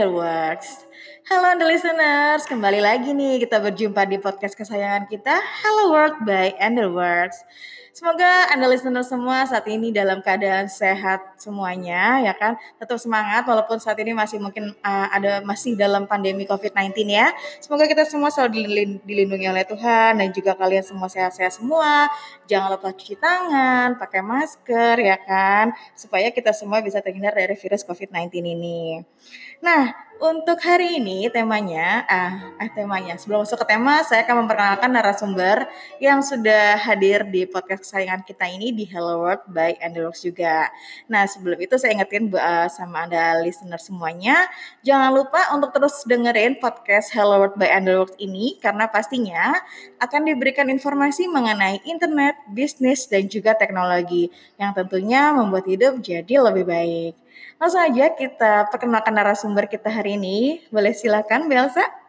Hello. Halo Anda listeners, kembali lagi nih kita berjumpa di podcast kesayangan kita Hello World by Underworks. Semoga Anda listener semua saat ini dalam keadaan sehat semuanya ya kan. Tetap semangat walaupun saat ini masih mungkin uh, ada masih dalam pandemi COVID-19 ya. Semoga kita semua selalu dilindungi oleh Tuhan dan juga kalian semua sehat-sehat semua. Jangan lupa cuci tangan, pakai masker ya kan supaya kita semua bisa terhindar dari virus COVID-19 ini. Nah, untuk hari ini temanya, ah, eh temanya. Sebelum masuk ke tema, saya akan memperkenalkan narasumber yang sudah hadir di podcast kesayangan kita ini di Hello World by Underworks juga. Nah, sebelum itu saya ingetin uh, sama Anda listener semuanya, jangan lupa untuk terus dengerin podcast Hello World by Underworks ini karena pastinya akan diberikan informasi mengenai internet, bisnis, dan juga teknologi yang tentunya membuat hidup jadi lebih baik. Langsung aja kita perkenalkan narasumber kita hari ini. Boleh silakan Belsa.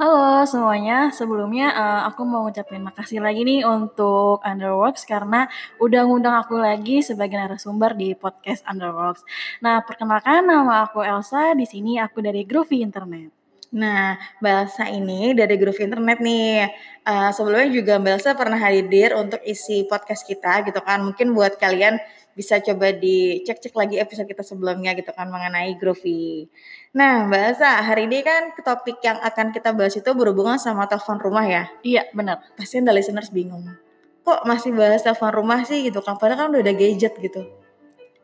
Halo semuanya, sebelumnya uh, aku mau ngucapin makasih lagi nih untuk Underworks karena udah ngundang aku lagi sebagai narasumber di podcast Underworks. Nah, perkenalkan nama aku Elsa, di sini aku dari Groovy Internet. Nah, Belsa ini dari Groovy Internet nih. Uh, sebelumnya juga Belsa pernah hadir untuk isi podcast kita gitu kan. Mungkin buat kalian bisa coba dicek-cek lagi episode kita sebelumnya gitu kan mengenai Groovy. Nah, Mbak Asa, hari ini kan topik yang akan kita bahas itu berhubungan sama telepon rumah ya? Iya, benar. Pasti anda listeners bingung. Kok masih bahas telepon rumah sih gitu kan? Padahal kan udah ada gadget gitu.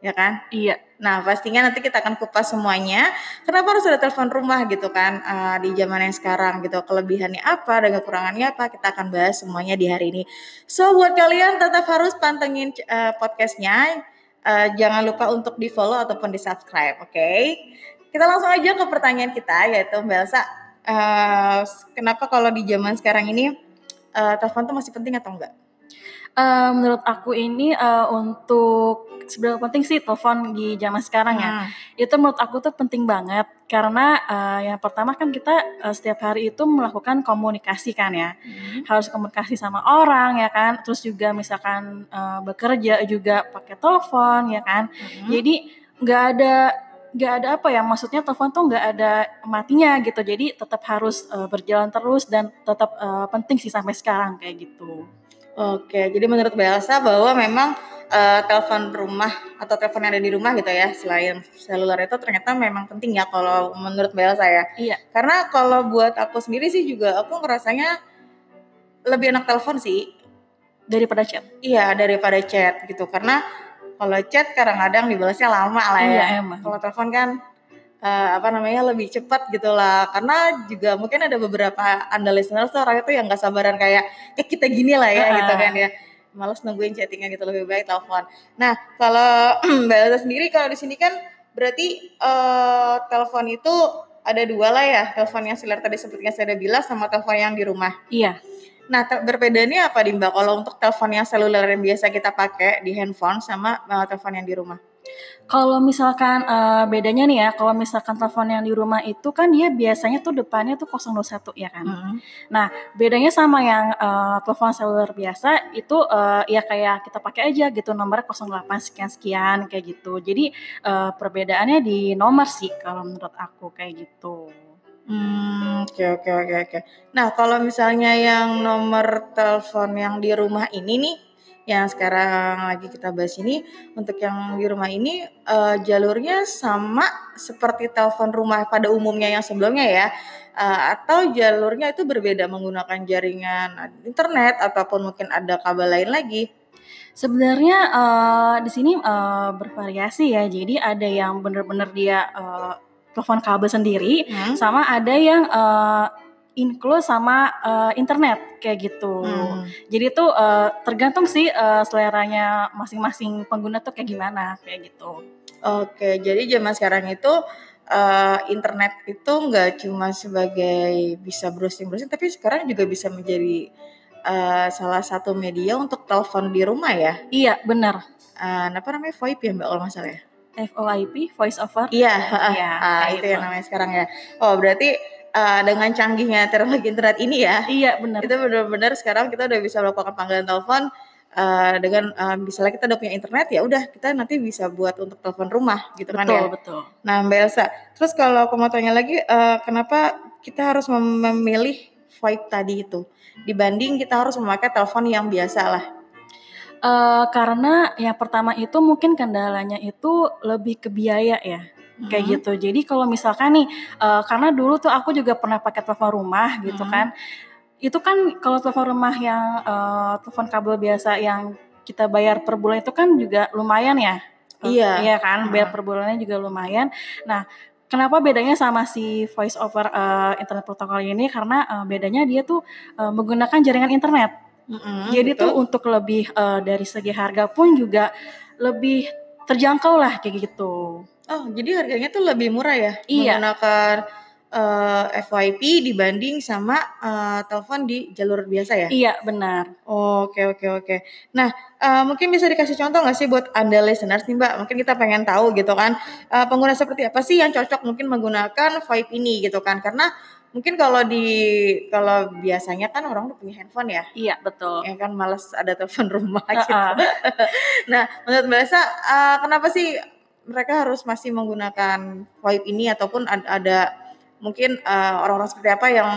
Ya kan? Iya. Nah, pastinya nanti kita akan kupas semuanya. Kenapa harus ada telepon rumah gitu kan uh, di zaman yang sekarang gitu. Kelebihannya apa dan kekurangannya apa kita akan bahas semuanya di hari ini. So, buat kalian tetap harus pantengin uh, podcastnya. Uh, jangan lupa untuk di follow ataupun di subscribe, oke? Okay? Kita langsung aja ke pertanyaan kita yaitu Mbak Elsa. Uh, kenapa kalau di zaman sekarang ini uh, telepon tuh masih penting atau enggak? Uh, menurut aku ini uh, untuk seberapa penting sih telepon di zaman sekarang ya? Hmm. Itu menurut aku tuh penting banget karena uh, yang pertama kan kita uh, setiap hari itu melakukan komunikasi kan ya, hmm. harus komunikasi sama orang ya kan, terus juga misalkan uh, bekerja juga pakai telepon ya kan, hmm. jadi nggak ada nggak ada apa ya maksudnya telepon tuh nggak ada matinya gitu jadi tetap harus uh, berjalan terus dan tetap uh, penting sih sampai sekarang kayak gitu. Oke, jadi menurut Belsa bahwa memang uh, telepon rumah atau telepon yang ada di rumah gitu ya selain seluler itu ternyata memang penting ya kalau menurut Bella saya. Iya. Karena kalau buat aku sendiri sih juga aku ngerasanya lebih enak telepon sih daripada chat. Iya daripada chat gitu karena kalau chat kadang-kadang dibalasnya lama lah ya. Iya emang. Kalau telepon kan uh, apa namanya lebih cepat gitu lah karena juga mungkin ada beberapa anda listeners tuh orang itu yang nggak sabaran kayak eh kita gini lah ya uh. gitu kan ya males nungguin chattingnya gitu lebih baik telepon. Nah kalau Mbak Elsa sendiri kalau di sini kan berarti uh, telepon itu ada dua lah ya telepon yang seluler tadi seperti yang saya udah bilang sama telepon yang di rumah. Iya. Nah, perbedaannya apa nih Mbak kalau untuk telepon yang seluler yang biasa kita pakai di handphone sama uh, telepon yang di rumah? Kalau misalkan uh, bedanya nih ya, kalau misalkan telepon yang di rumah itu kan dia biasanya tuh depannya tuh 021 ya kan. Mm -hmm. Nah, bedanya sama yang uh, telepon seluler biasa itu uh, ya kayak kita pakai aja gitu nomornya 08 sekian sekian kayak gitu. Jadi uh, perbedaannya di nomor sih kalau menurut aku kayak gitu. Hmm, oke oke oke oke. Nah, kalau misalnya yang nomor telepon yang di rumah ini nih yang sekarang lagi kita bahas ini untuk yang di rumah ini uh, jalurnya sama seperti telepon rumah pada umumnya yang sebelumnya ya. Uh, atau jalurnya itu berbeda menggunakan jaringan internet ataupun mungkin ada kabel lain lagi. Sebenarnya uh, di sini uh, bervariasi ya. Jadi ada yang benar-benar dia uh, telepon kabel sendiri hmm. sama ada yang uh, include sama uh, internet kayak gitu. Hmm. Jadi tuh uh, tergantung sih uh, seleranya masing-masing pengguna tuh kayak gimana kayak gitu. Oke, jadi zaman sekarang itu uh, internet itu nggak cuma sebagai bisa browsing-browsing, tapi sekarang juga bisa menjadi uh, salah satu media untuk telepon di rumah ya? Iya, benar. Uh, apa namanya VoIP ya mbak kalau nggak salah ya? VoIP, voice over. Iya, iya, uh, itu yang namanya sekarang ya. Oh berarti uh, dengan canggihnya teknologi internet ini ya. Iya benar. Itu benar-benar sekarang kita udah bisa melakukan panggilan telepon uh, dengan uh, misalnya kita udah punya internet ya udah kita nanti bisa buat untuk telepon rumah gitu betul, kan ya. Betul Nah Mbak Elsa, terus kalau aku mau tanya lagi, uh, kenapa kita harus memilih VoIP tadi itu dibanding kita harus memakai telepon yang biasa lah? Uh, karena yang pertama itu mungkin kendalanya itu lebih ke biaya ya hmm. kayak gitu. Jadi kalau misalkan nih, uh, karena dulu tuh aku juga pernah pakai telepon rumah gitu hmm. kan. Itu kan kalau telepon rumah yang uh, telepon kabel biasa yang kita bayar per bulan itu kan juga lumayan ya. Iya. Iya kan, bayar per bulannya juga lumayan. Nah, kenapa bedanya sama si voice over uh, internet protokol ini? Karena uh, bedanya dia tuh uh, menggunakan jaringan internet. Mm -hmm, Jadi betul. tuh untuk lebih uh, dari segi harga pun juga lebih terjangkau lah kayak gitu. Oh, jadi harganya tuh lebih murah ya? Iya. Menggunakan uh, eh, FYP dibanding sama uh, telepon di jalur biasa ya? Iya, benar. Oke, oke, oke. Nah, uh, mungkin bisa dikasih contoh nggak sih buat Anda listeners nih Mbak? Mungkin kita pengen tahu gitu kan, uh, pengguna seperti apa sih yang cocok mungkin menggunakan VoIP ini gitu kan? Karena mungkin kalau di kalau biasanya kan orang udah punya handphone ya. Iya, betul. Ya kan males ada telepon rumah uh -uh. gitu. nah, menurut Mbak Elsa, uh, kenapa sih mereka harus masih menggunakan VoIP ini ataupun ada, ada mungkin orang orang-orang seperti apa yang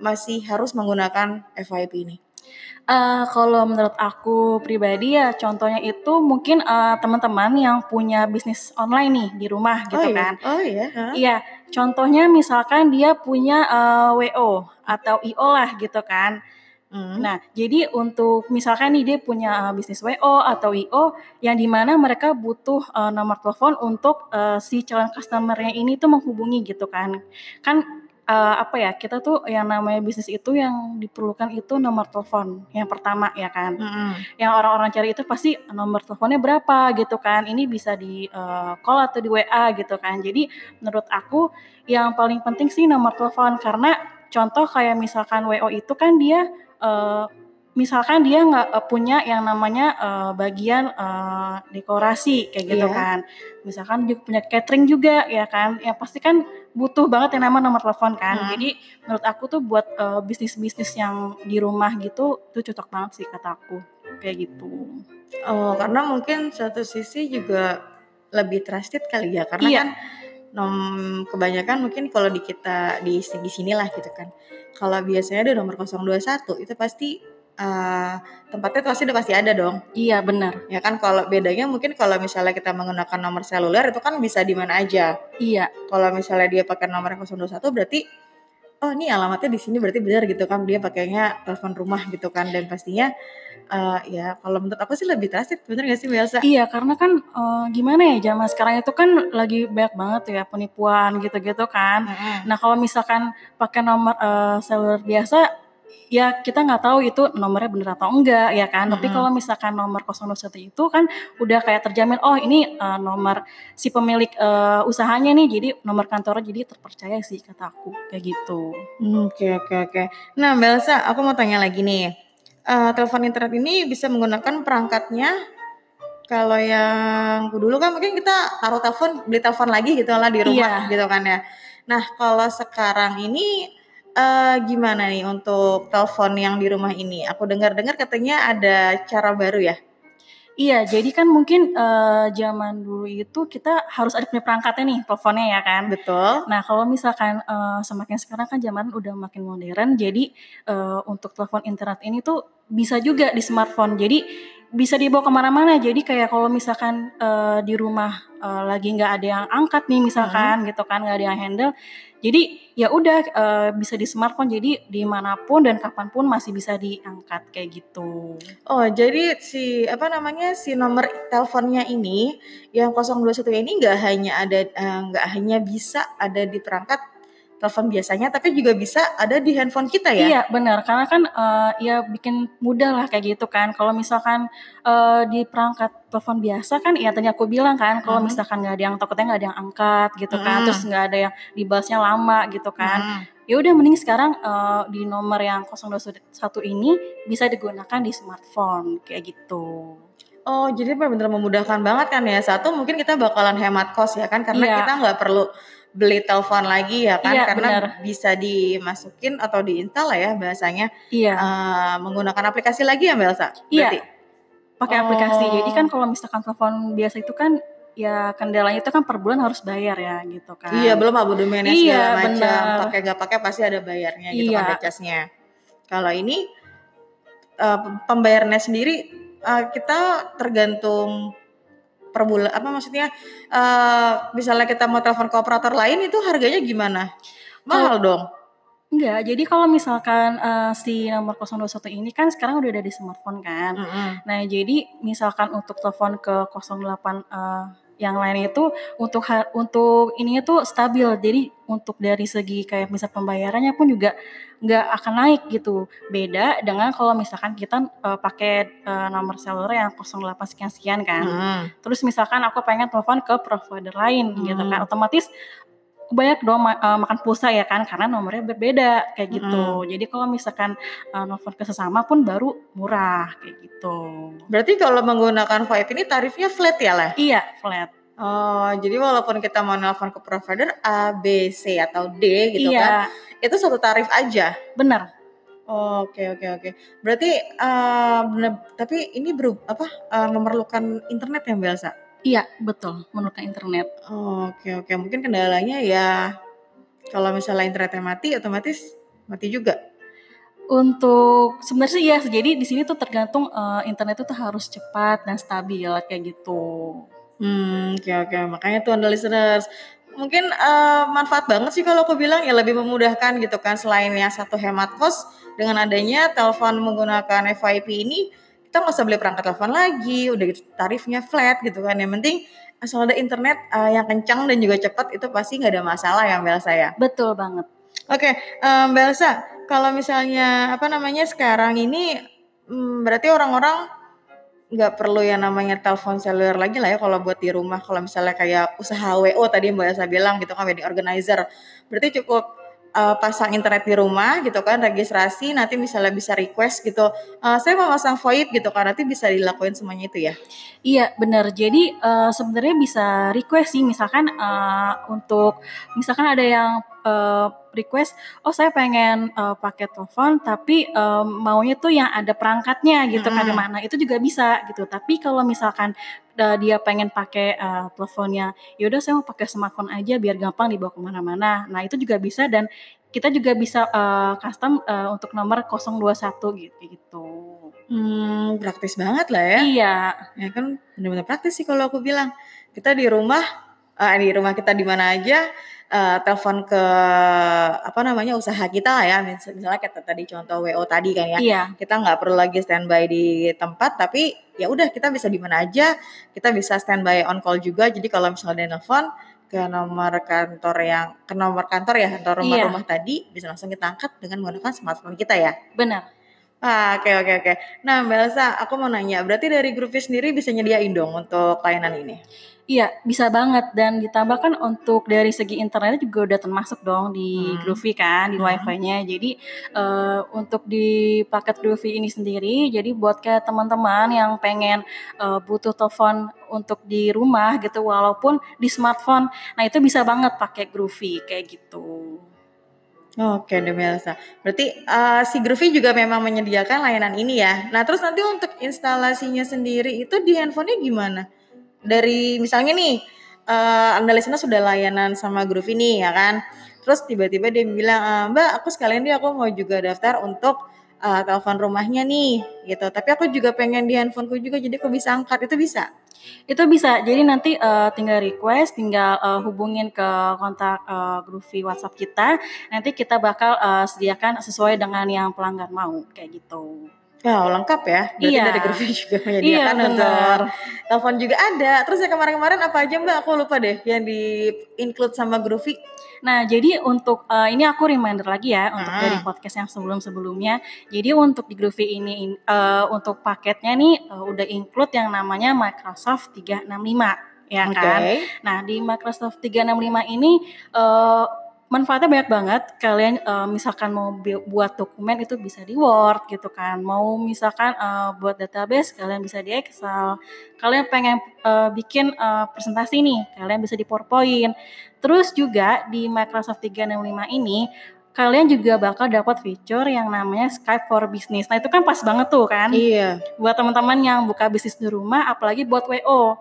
masih harus menggunakan FYP ini? Uh, kalau menurut aku pribadi ya contohnya itu mungkin uh, teman-teman yang punya bisnis online nih di rumah gitu oh, iya. kan. Oh iya. Huh? Iya, contohnya misalkan dia punya uh, WO atau IO lah gitu kan. Hmm. Nah, jadi untuk misalkan nih dia punya uh, bisnis WO atau IO yang di mana mereka butuh uh, nomor telepon untuk uh, si calon customernya ini tuh menghubungi gitu kan. Kan uh, apa ya kita tuh yang namanya bisnis itu yang diperlukan itu nomor telepon yang pertama ya kan. Hmm. Yang orang-orang cari itu pasti nomor teleponnya berapa gitu kan. Ini bisa di uh, call atau di WA gitu kan. Jadi menurut aku yang paling penting sih nomor telepon karena contoh kayak misalkan WO itu kan dia uh, misalkan dia nggak uh, punya yang namanya uh, bagian uh, dekorasi kayak gitu yeah. kan misalkan dia punya catering juga ya kan yang pasti kan butuh banget yang namanya nomor telepon kan hmm. jadi menurut aku tuh buat uh, bisnis bisnis yang di rumah gitu tuh cocok banget sih kata aku kayak gitu oh karena mungkin satu sisi juga lebih trusted kali ya karena iya. kan nom kebanyakan mungkin kalau di kita di di sinilah gitu kan kalau biasanya ada nomor 021 itu pasti uh, tempatnya pasti udah pasti ada dong. Iya benar. Ya kan kalau bedanya mungkin kalau misalnya kita menggunakan nomor seluler itu kan bisa di mana aja. Iya. Kalau misalnya dia pakai nomor 021 berarti oh ini alamatnya di sini berarti benar gitu kan dia pakainya telepon rumah gitu kan dan pastinya uh, ya kalau menurut aku sih lebih trusted bener gak sih biasa iya karena kan uh, gimana ya zaman sekarang itu kan lagi banyak banget ya penipuan gitu-gitu kan mm -hmm. nah kalau misalkan pakai nomor uh, seluler biasa ya kita nggak tahu itu nomornya bener atau enggak ya kan. Mm -hmm. Tapi kalau misalkan nomor 021 itu kan udah kayak terjamin oh ini uh, nomor si pemilik uh, usahanya nih jadi nomor kantornya jadi terpercaya sih kata aku kayak gitu. Hmm, oke oke oke. Nah Mbak Elsa aku mau tanya lagi nih. Uh, telepon internet ini bisa menggunakan perangkatnya kalau yang dulu kan mungkin kita taruh telepon beli telepon lagi gitu lah di rumah yeah. gitu kan ya. Nah kalau sekarang ini Uh, gimana nih untuk telepon yang di rumah ini? Aku dengar-dengar katanya ada cara baru ya? Iya, jadi kan mungkin uh, zaman dulu itu kita harus ada punya perangkatnya nih teleponnya ya kan. Betul. Nah kalau misalkan uh, semakin sekarang kan zaman udah makin modern, jadi uh, untuk telepon internet ini tuh bisa juga di smartphone. Jadi bisa dibawa ke mana-mana. Jadi kayak kalau misalkan uh, di rumah uh, lagi nggak ada yang angkat nih misalkan hmm. gitu kan, nggak ada yang handle jadi ya udah uh, bisa di smartphone jadi di mana pun dan kapan pun masih bisa diangkat kayak gitu. Oh jadi si apa namanya si nomor teleponnya ini yang 021 ini nggak hanya ada nggak uh, hanya bisa ada di perangkat telepon biasanya tapi juga bisa ada di handphone kita ya iya benar karena kan uh, ya bikin mudah lah kayak gitu kan kalau misalkan uh, di perangkat telepon biasa kan ya tadi aku bilang kan kalau hmm. misalkan nggak ada yang takutnya nggak ada yang angkat gitu kan hmm. terus nggak ada yang dibahasnya lama gitu kan hmm. ya udah mending sekarang uh, di nomor yang 021 ini bisa digunakan di smartphone kayak gitu Oh, jadi benar-benar memudahkan banget kan ya. Satu mungkin kita bakalan hemat kos ya kan karena iya. kita nggak perlu beli telepon lagi ya kan iya, karena bener. bisa dimasukin atau diinstal lah ya bahasanya iya. uh, menggunakan aplikasi lagi ya Mbak Elsa? Iya. pakai Oh. aplikasi. Jadi kan kalau misalkan telepon biasa itu kan ya kendalanya itu kan per bulan harus bayar ya gitu kan. Iya, belum abonemennya Iya, segala macam. benar. Pakai nggak pakai pasti ada bayarnya gitu Iya. kan ada casnya. Kalau ini eh, pembayarannya sendiri eh, kita tergantung per bulan apa maksudnya eh, misalnya kita mau telepon ke operator lain itu harganya gimana? Mahal dong. Enggak, jadi kalau misalkan eh, si nomor 021 ini kan sekarang udah ada di smartphone kan. Mm-mm. Nah, jadi misalkan untuk telepon ke 08 eh, yang lain itu untuk untuk ininya tuh stabil. Jadi untuk dari segi kayak misal pembayarannya pun juga nggak akan naik gitu. Beda dengan kalau misalkan kita eh, pakai eh, nomor seluler yang 08 sekian sekian kan. Mm. Terus misalkan aku pengen telepon ke provider lain gitu Hmm. kan, otomatis banyak dong ma- eh, makan pulsa ya kan karena nomornya berbeda kayak gitu. Hmm. Jadi kalau misalkan eh, nelfon ke sesama pun baru murah kayak gitu. Berarti kalau menggunakan VoIP ini tarifnya flat ya lah? Iya, flat. Oh, jadi walaupun kita mau nelpon ke provider A, B, C atau D gitu kan, iya, itu satu tarif aja. benar. Oke oke oke. Berarti eh, bener, tapi ini beru apa eh, memerlukan internet yang biasa. Iya, betul, memerlukan internet. Oke oke. Mungkin kendalanya ya kalau misalnya internetnya mati, otomatis mati juga. Untuk sebenarnya sih ya, jadi di sini tuh tergantung eh, internet itu harus cepat dan stabil kayak gitu. Hmm, oke oke. Makanya tuh anda listeners, mungkin eh, manfaat banget sih kalau aku bilang ya lebih memudahkan gitu kan selain yang satu hemat kos dengan adanya telepon menggunakan FIP ini kita nggak usah beli perangkat telepon lagi, udah gitu tarifnya flat gitu kan. Yang penting asal ada internet eh, yang kencang dan juga cepat itu pasti nggak ada masalah ya Mbak Elsa ya. Betul banget. Oke, em, Mbak Elsa, kalau misalnya apa namanya sekarang ini hmm, berarti orang-orang nggak perlu yang namanya telepon seluler lagi lah ya kalau buat di rumah. Kalau misalnya kayak usaha WO tadi Mbak Elsa bilang gitu kan wedding organizer, berarti cukup eh, pasang internet di rumah gitu kan, registrasi nanti misalnya bisa request gitu. Eh, saya mau pasang VoIP gitu kan, nanti bisa dilakuin semuanya itu ya. Iya benar. Jadi eh, sebenarnya bisa request sih, misalkan eh, untuk misalkan ada yang eh, request, oh saya pengen eh, pakai telepon, tapi eh, maunya tuh yang ada perangkatnya gitu kan di Mm-mm. mana itu juga bisa gitu. Tapi kalau misalkan eh, dia pengen pakai eh, teleponnya, yaudah saya mau pakai smartphone aja biar gampang dibawa ke mana-mana. Nah itu juga bisa dan kita juga bisa eh, custom eh, untuk nomor 021 gitu. gitu. Hmm, praktis banget lah ya. Iya, Ya kan benar-benar praktis sih kalau aku bilang. Kita di rumah, eh, di rumah kita di mana aja, eh, telepon ke apa namanya usaha kita lah ya. Mis- Misalnya kita tadi contoh WO tadi kan ya. iya. Kita nggak perlu lagi standby di tempat, tapi ya udah kita bisa di mana aja. Kita bisa standby on call juga. Jadi kalau misalnya dia nelfon ke nomor kantor yang ke nomor kantor ya kantor Iya. rumah-rumah tadi bisa langsung kita angkat dengan menggunakan smartphone kita ya. Benar. Ah, oke oke oke. Nah, Mbak Elsa, aku mau nanya, berarti dari Groovy sendiri bisa nyediain dong untuk layanan ini? Iya, bisa banget dan ditambah kan untuk dari segi internet juga udah termasuk dong di Hmm. Groovy kan, di Hmm. wifi-nya. Jadi eh, untuk di paket Groovy ini sendiri, jadi buat kayak teman-teman yang pengen eh, butuh telepon untuk di rumah gitu, walaupun di smartphone, nah itu bisa banget pakai Groovy kayak gitu. Oke, demi Elsa. Berarti eh, si Groovy juga memang menyediakan layanan ini ya. Nah, terus nanti untuk instalasinya sendiri itu di handphonenya gimana? Dari misalnya nih, eh Anda listener sudah layanan sama Groovy nih ya kan. Terus tiba-tiba dia bilang, "Eh, Mbak, aku sekalian dia aku mau juga daftar untuk eh, telepon rumahnya nih gitu. Tapi aku juga pengen di handphoneku juga jadi aku bisa angkat. Itu bisa? Itu bisa. Jadi nanti eh, tinggal request, tinggal eh, hubungin ke kontak eh, Groovy WhatsApp kita. Nanti kita bakal eh, sediakan sesuai dengan yang pelanggan mau kayak gitu. Wow, lengkap ya. Berarti Iya. dari Groovy juga Iya menyediakan untuk benar. telepon juga ada. Terus yang kemarin-kemarin apa aja Mbak? Aku lupa deh yang di include sama Groovy. Nah, jadi untuk eh, ini aku reminder lagi ya untuk Ah. dari podcast yang sebelum-sebelumnya. Jadi untuk di Groovy ini in- eh, untuk paketnya nih eh, udah include yang namanya Microsoft 365 ya Oke. kan. Nah, di Microsoft 365 ini eh, manfaatnya banyak banget. Kalian eh, misalkan mau buat dokumen itu bisa di Word gitu kan. Mau misalkan eh, buat database kalian bisa di Excel. Kalian pengen eh, bikin eh, presentasi nih, kalian bisa di PowerPoint. Terus juga di Microsoft 365 ini kalian juga bakal dapat fitur yang namanya Skype for Business. Nah itu kan pas banget tuh kan. Iya. Buat teman-teman yang buka bisnis di rumah, apalagi buat WO.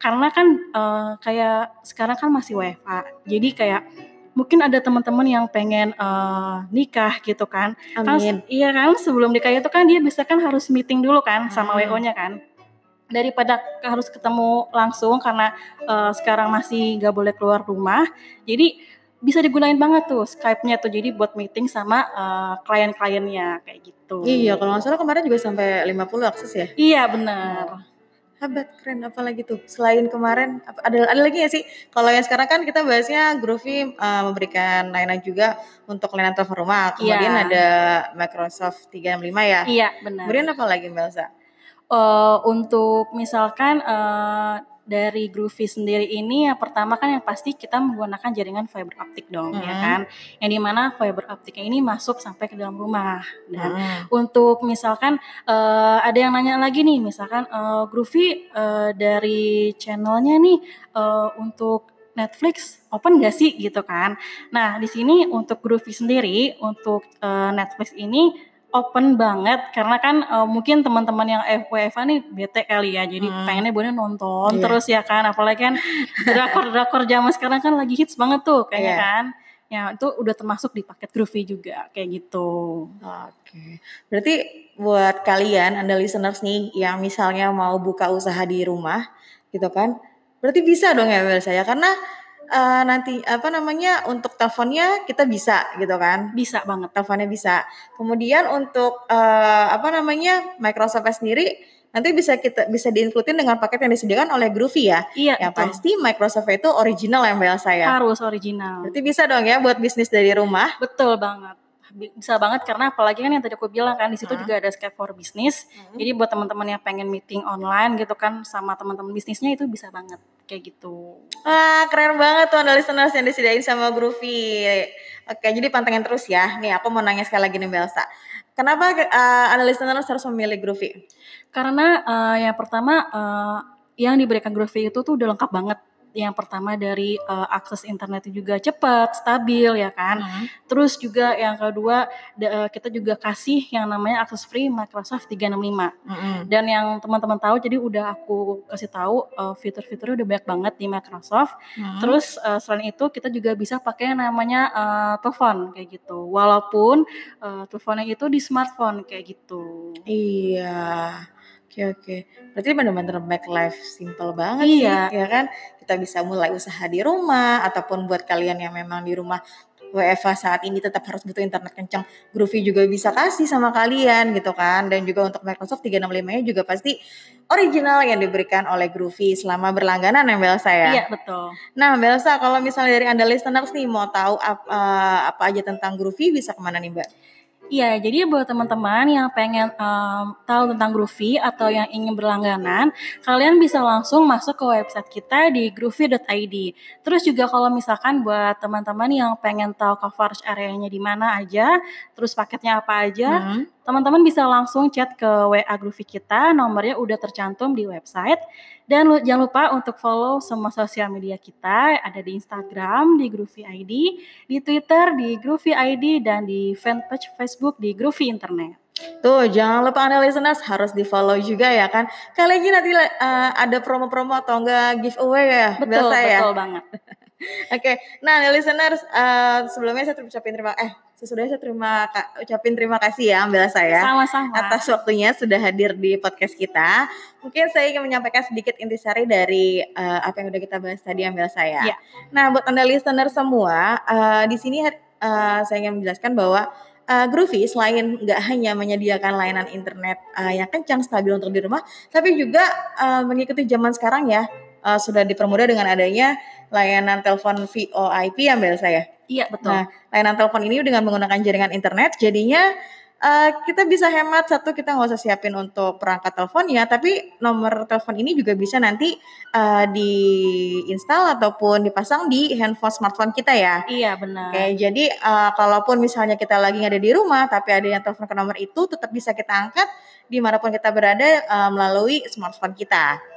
Karena kan uh, kayak sekarang kan masih WFA. Jadi kayak mungkin ada teman-teman yang pengen uh, nikah gitu kan. Amin. Kan, iya kan sebelum nikah itu kan dia bisa kan harus meeting dulu kan sama Hmm. WO-nya kan. Daripada harus ketemu langsung karena uh, sekarang masih gak boleh keluar rumah. Jadi bisa digunain banget tuh Skype-nya tuh jadi buat meeting sama uh, klien-kliennya kayak gitu. Iya, kalau nggak salah kemarin juga sampai 50 akses ya. Iya benar. Hebat, keren. Apa lagi tuh? Selain kemarin, apa, ada ada lagi nggak sih? Kalau yang sekarang kan kita bahasnya Groovy uh, memberikan layanan juga untuk layanan telepon rumah. Kemudian Iya. ada Microsoft 365 ya. Iya benar. Kemudian apa lagi Mbak Elsa? Eh, untuk misalkan eh, dari Groovy sendiri ini yang pertama kan yang pasti kita menggunakan jaringan fiber optik dong ya Mhm. kan yang di mana fiber optiknya ini masuk sampai ke dalam rumah dan Hmm. untuk misalkan eh, ada yang nanya lagi nih misalkan eh, Groovy eh, dari channelnya nih eh, untuk Netflix open gak sih gitu kan nah di sini untuk Groovy sendiri untuk eh, Netflix ini open banget karena kan eh, mungkin teman-teman yang FWFA nih bete kali ya jadi Hmm. pengennya boleh nonton Iya. terus ya kan apalagi kan drakor-drakor zaman sekarang kan lagi hits banget tuh kayaknya Iya. kan ya itu udah termasuk di paket Groovy juga kayak gitu Oke. Berarti buat kalian, Anda listeners nih yang misalnya mau buka usaha di rumah gitu kan. Berarti bisa dong ya Mbak Elsa ya karena eh, nanti apa namanya untuk teleponnya kita bisa gitu kan. bisa banget teleponnya bisa. Kemudian untuk eh, apa namanya Microsoft sendiri nanti bisa kita bisa diinklutin dengan paket yang disediakan oleh Groovy ya. iya Yang betul. pasti Microsoft itu original ya Mbak Elsa ya. harus original Berarti bisa dong ya buat bisnis dari rumah. betul banget bisa banget karena apalagi kan yang tadi aku bilang kan di situ Hmm. juga ada Skype for Business jadi buat teman-teman yang pengen meeting online gitu kan sama teman-teman bisnisnya itu bisa banget kayak gitu Wah keren banget tuh Anda listeners yang disediain sama Groovy. Oke jadi pantengin terus ya. Nih aku mau nanya sekali lagi nih Mbak Elsa. Kenapa eh, Anda listeners harus memilih Groovy? karena eh, yang pertama eh, yang diberikan Groovy itu tuh udah lengkap banget yang pertama dari eh, akses internetnya juga cepat, stabil ya kan. Terus juga yang kedua da- eh, kita juga kasih yang namanya akses free Microsoft 365. Mm-mm. Dan yang teman-teman tahu jadi udah aku kasih tahu eh, fitur-fiturnya udah banyak banget di Microsoft. Mm-mm. Terus eh, selain itu kita juga bisa pakai yang namanya eh, telepon kayak gitu. Walaupun eh, teleponnya itu di smartphone kayak gitu. Iya. Oke oke. Berarti benar-benar make life simple banget Iya. sih, ya kan? Kita bisa mulai usaha di rumah ataupun buat kalian yang memang di rumah WFA saat ini tetap harus butuh internet kencang, Groovy juga bisa kasih sama kalian gitu kan. Dan juga untuk Microsoft 365-nya juga pasti original yang diberikan oleh Groovy selama berlangganan ya Mbak Elsa ya. Iya betul. Nah Mbak Elsa kalau misalnya dari Anda listeners nih mau tahu apa, apa aja tentang Groovy bisa ke mana nih Mbak? Iya, jadi buat teman-teman yang pengen em, tahu tentang Groovy atau yang ingin berlangganan, kalian bisa langsung masuk ke website kita di groovy.id. Terus juga kalau misalkan buat teman-teman yang pengen tahu coverage areanya di mana aja, terus paketnya apa aja, Hmm. Teman-teman bisa langsung chat ke WA Groovy kita, nomornya udah tercantum di website. Dan lu- jangan lupa untuk follow semua sosial media kita, ada di Instagram di Groovy ID, di Twitter di Groovy ID, dan di fanpage Facebook di Groovy Internet. Tuh, jangan lupa Anda listeners harus di follow juga ya kan. Kali lagi nanti uh, ada promo-promo atau enggak giveaway ya, Betul, biasa ya. betul banget. Oke, nah Anda listeners uh, sebelumnya saya ucapin terima eh sesudahnya saya terima ucapin terima kasih ya Mbak saya Sama-sama. atas waktunya sudah hadir di podcast kita. Mungkin saya ingin menyampaikan sedikit intisari dari uh, apa yang udah kita bahas tadi ambil saya. Iya. Nah, buat Anda listener semua, uh, di sini uh, saya ingin menjelaskan bahwa uh, Groovy selain nggak hanya menyediakan layanan internet uh, yang kencang stabil untuk di rumah, tapi juga uh, mengikuti zaman sekarang ya uh, sudah dipermudah dengan adanya layanan telepon VoIP ya Mbak saya. Iya, betul. Nah, layanan telepon ini dengan menggunakan jaringan internet, jadinya eh, kita bisa hemat satu kita nggak usah siapin untuk perangkat telepon ya, tapi nomor telepon ini juga bisa nanti eh, diinstal ataupun dipasang di handphone smartphone kita ya. iya, benar. Oke, jadi eh, kalaupun misalnya kita lagi nggak ada di rumah, tapi ada yang telepon ke nomor itu, tetap bisa kita angkat di mana pun kita berada eh, melalui smartphone kita.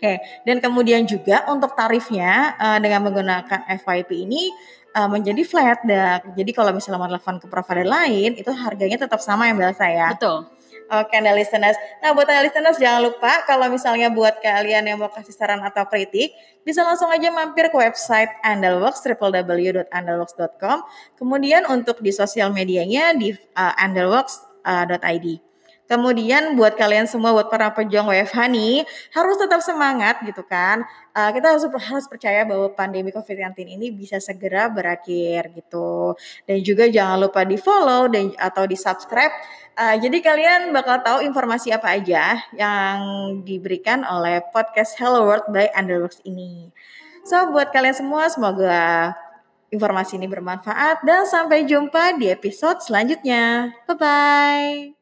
Oke, dan kemudian juga untuk tarifnya uh, dengan menggunakan FYP ini uh, menjadi flat dak. Jadi kalau misalnya mau telepon ke provider lain itu harganya tetap sama yang biasa ya. Betul. Oke, anda listeners. Nah, buat listeners jangan lupa kalau misalnya buat kalian yang mau kasih saran atau kritik, bisa langsung aja mampir ke website Andalworks www.andalworks.com. Kemudian untuk di sosial medianya di uh, andalworks.id. Kemudian buat kalian semua, buat para pejuang WFH nih, harus tetap semangat gitu kan. Uh, kita harus harus percaya bahwa pandemi COVID-19 ini bisa segera berakhir gitu. Dan juga jangan lupa di follow dan atau di subscribe. Uh, jadi kalian bakal tahu informasi apa aja yang diberikan oleh podcast Hello World by Underworks ini. So buat kalian semua, semoga informasi ini bermanfaat dan sampai jumpa di episode selanjutnya. Bye bye.